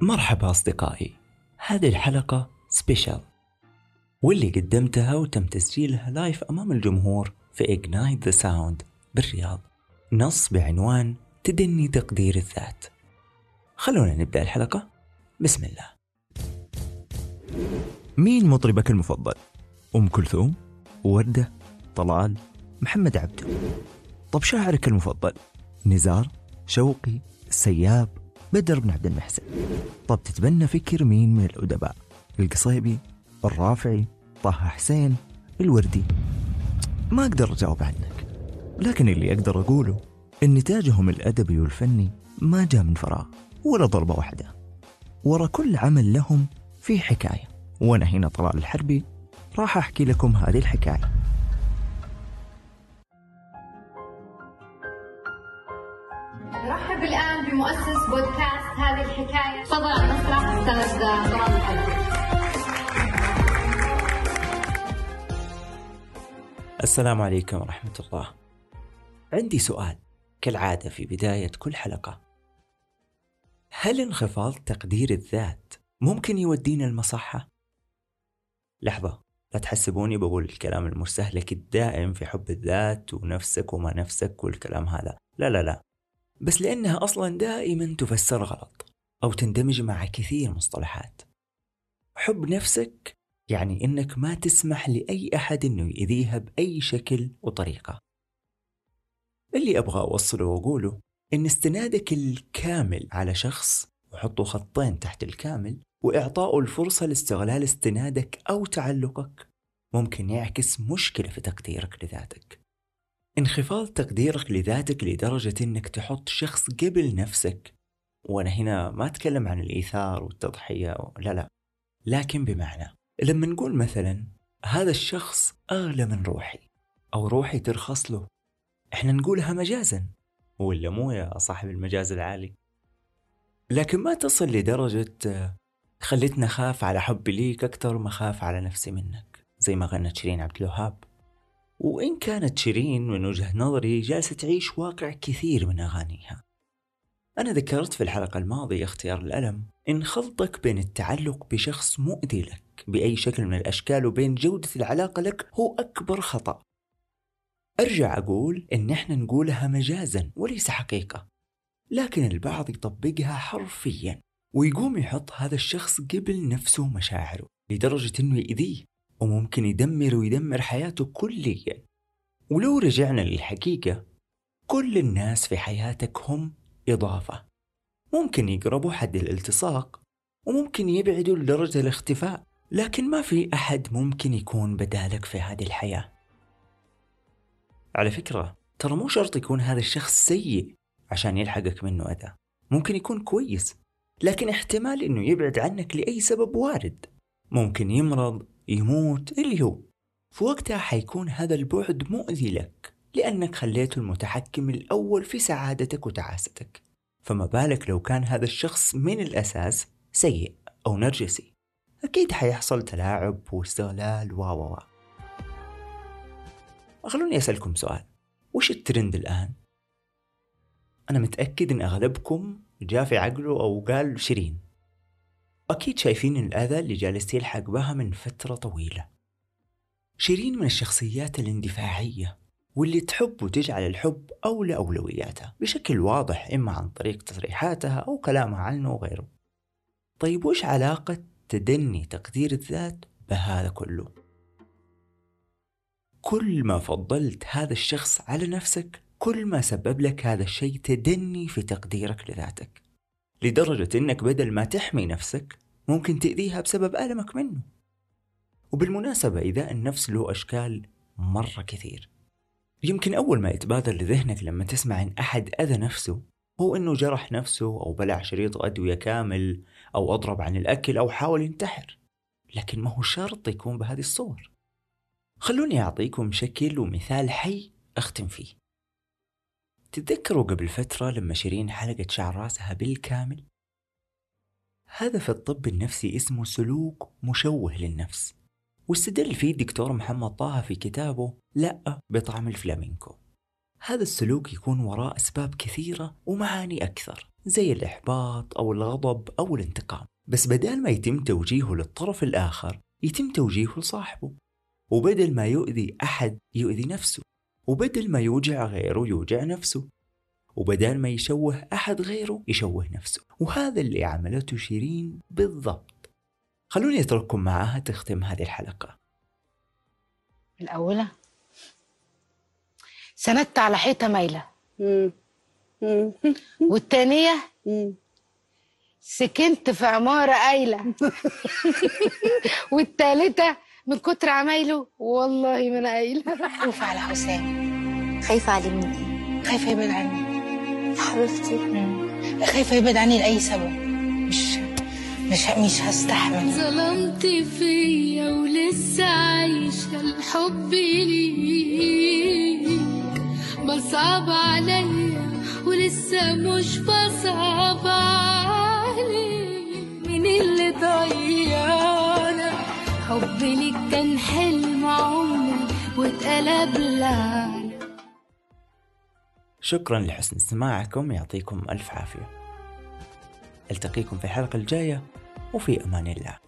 مرحبا أصدقائي هذه الحلقة special واللي قدمتها وتم تسجيلها live أمام الجمهور في Ignite the Sound بالرياض نص بعنوان تدني تقدير الذات خلونا نبدأ الحلقة بسم الله مين مطربك المفضل؟ أم كلثوم؟ وردة؟ طلال؟ محمد عبده طب شاعرك المفضل؟ نزار؟ شوقي؟ السياب؟ بدر بن عبد المحسن طب تتبنى فكر مين من الأدباء؟ القصيبي؟ الرافعي؟ طه حسين؟ الوردي؟ ما أقدر أجاوب عنك لكن اللي أقدر أقوله إن نتاجهم الأدبي والفني ما جاء من فراغ ولا ضربة واحدة ورا كل عمل لهم في حكاية وأنا هنا طلال الحربي راح أحكي لكم هذه الحكاية الآن بمؤسس بودكاست هذه الحكاية. تفضل المسرح طلال الحلبي السلام عليكم ورحمة الله. عندي سؤال كالعادة في بداية كل حلقة. هل انخفاض تقدير الذات ممكن يودينا المصحة؟ لحظة لا تحسبوني بقول الكلام المستهلك الدائم في حب الذات ونفسك وما نفسك والكلام هذا. لا لا لا. بس لأنها أصلا دائما تفسر غلط أو تندمج مع كثير مصطلحات. حب نفسك يعني إنك ما تسمح لأي أحد إنه يأذيها بأي شكل وطريقة. اللي أبغى أوصله وأقوله إن استنادك الكامل على شخص وحطوا خطين تحت الكامل وإعطائه الفرصة لاستغلال استنادك أو تعلقك ممكن يعكس مشكلة في تقديرك لذاتك. انخفاض تقديرك لذاتك لدرجة إنك تحط شخص قبل نفسك. وأنا هنا ما أتكلم عن الإيثار والتضحية لا لا. لكن بمعنى لما نقول مثلا هذا الشخص أغلى من روحي أو روحي ترخص له إحنا نقولها مجازا. ولا مو يا صاحب المجاز العالي؟ لكن ما تصل لدرجة خلتني أخاف على حبي ليك أكثر ما أخاف على نفسي منك زي ما غنت شيرين عبد الوهاب. وإن كانت شيرين من وجهة نظري جالسة تعيش واقع كثير من أغانيها. أنا ذكرت في الحلقة الماضية اختيار الألم. إن خلطك بين التعلق بشخص مؤذي لك بأي شكل من الأشكال وبين جودة العلاقة لك هو أكبر خطأ. أرجع أقول إن إحنا نقولها مجازا وليس حقيقة لكن البعض يطبقها حرفيا ويقوم يحط هذا الشخص قبل نفسه ومشاعره لدرجة إنه يأذيه. وممكن يدمر ويدمر حياته كليا. ولو رجعنا للحقيقة كل الناس في حياتك هم إضافة. ممكن يقربوا حد الالتصاق وممكن يبعدوا لدرجة الاختفاء لكن ما في أحد ممكن يكون بدالك في هذه الحياة. على فكرة ترى مو شرط يكون هذا الشخص سيء عشان يلحقك منه أذى. ممكن يكون كويس لكن احتمال إنه يبعد عنك لأي سبب وارد. ممكن يمرض يموت اللي هو في وقتها حيكون هذا البعد مؤذي لك لأنك خليته المتحكم الأول في سعادتك وتعاستك. فما بالك لو كان هذا الشخص من الأساس سيء أو نرجسي. أكيد حيحصل تلاعب واستغلال و و خلوني أسألكم سؤال. وش الترند الآن؟ أنا متأكد إن أغلبكم جاء في عقله أو قال شيرين. أكيد شايفين الأذى اللي جالس يلحق بها من فترة طويلة. شيرين من الشخصيات الاندفاعية واللي تحب وتجعل الحب أولى أولوياتها بشكل واضح إما عن طريق تصريحاتها أو كلامها عنه وغيره طيب وش علاقة تدني تقدير الذات بهذا كله؟ كل ما فضلت هذا الشخص على نفسك كل ما سبب لك هذا الشيء تدني في تقديرك لذاتك. لدرجة إنك بدل ما تحمي نفسك ممكن تأذيها بسبب ألمك منه. وبالمناسبة إذا النفس له أشكال مرة كثير يمكن أول ما يتبادر لذهنك لما تسمع إن أحد أذى نفسه هو إنه جرح نفسه أو بلع شريط أدوية كامل أو أضرب عن الأكل أو حاول ينتحر. لكن ما هو شرط يكون بهذه الصور. خلوني أعطيكم شكل ومثال حي أختم فيه. تتذكروا قبل فترة لما شيرين حلقت شعر راسها بالكامل؟ هذا في الطب النفسي اسمه سلوك مشوه للنفس. واستدل فيه الدكتور محمد طه في كتابه لا بطعم الفلامينكو. هذا السلوك يكون وراء أسباب كثيرة ومعاني أكثر زي الإحباط أو الغضب أو الانتقام. بس بدل ما يتم توجيهه للطرف الآخر يتم توجيهه لصاحبه. وبدل ما يؤذي أحد يؤذي نفسه. وبدل ما يوجع غيره يوجع نفسه. وبدال ما يشوه أحد غيره يشوه نفسه. وهذا اللي عملته شيرين بالضبط. خلوني أترككم معاها تختم هذه الحلقة. الأولى. سندت على حيطة مايلة. والتانية. سكنت في عمارة قايلة. والتالتة. من كتر عمايله. والله ما أنا قايلة. خايفة على حسام. خايفة عليه من إيه؟ خايفة يبعد عني. يا حبيبتي. خايفة يبعد عني لأي سبب. مش مش مش هستحمل. ظلمت فيا ولسه عايشة الحب ليك. بصعب عليا ولسه مش بصعب عليك ليك كان حلم عمري واتقلب لعنة شكرا لحسن استماعكم يعطيكم ألف عافية. ألتقيكم في الحلقة الجاية وفي أمان الله.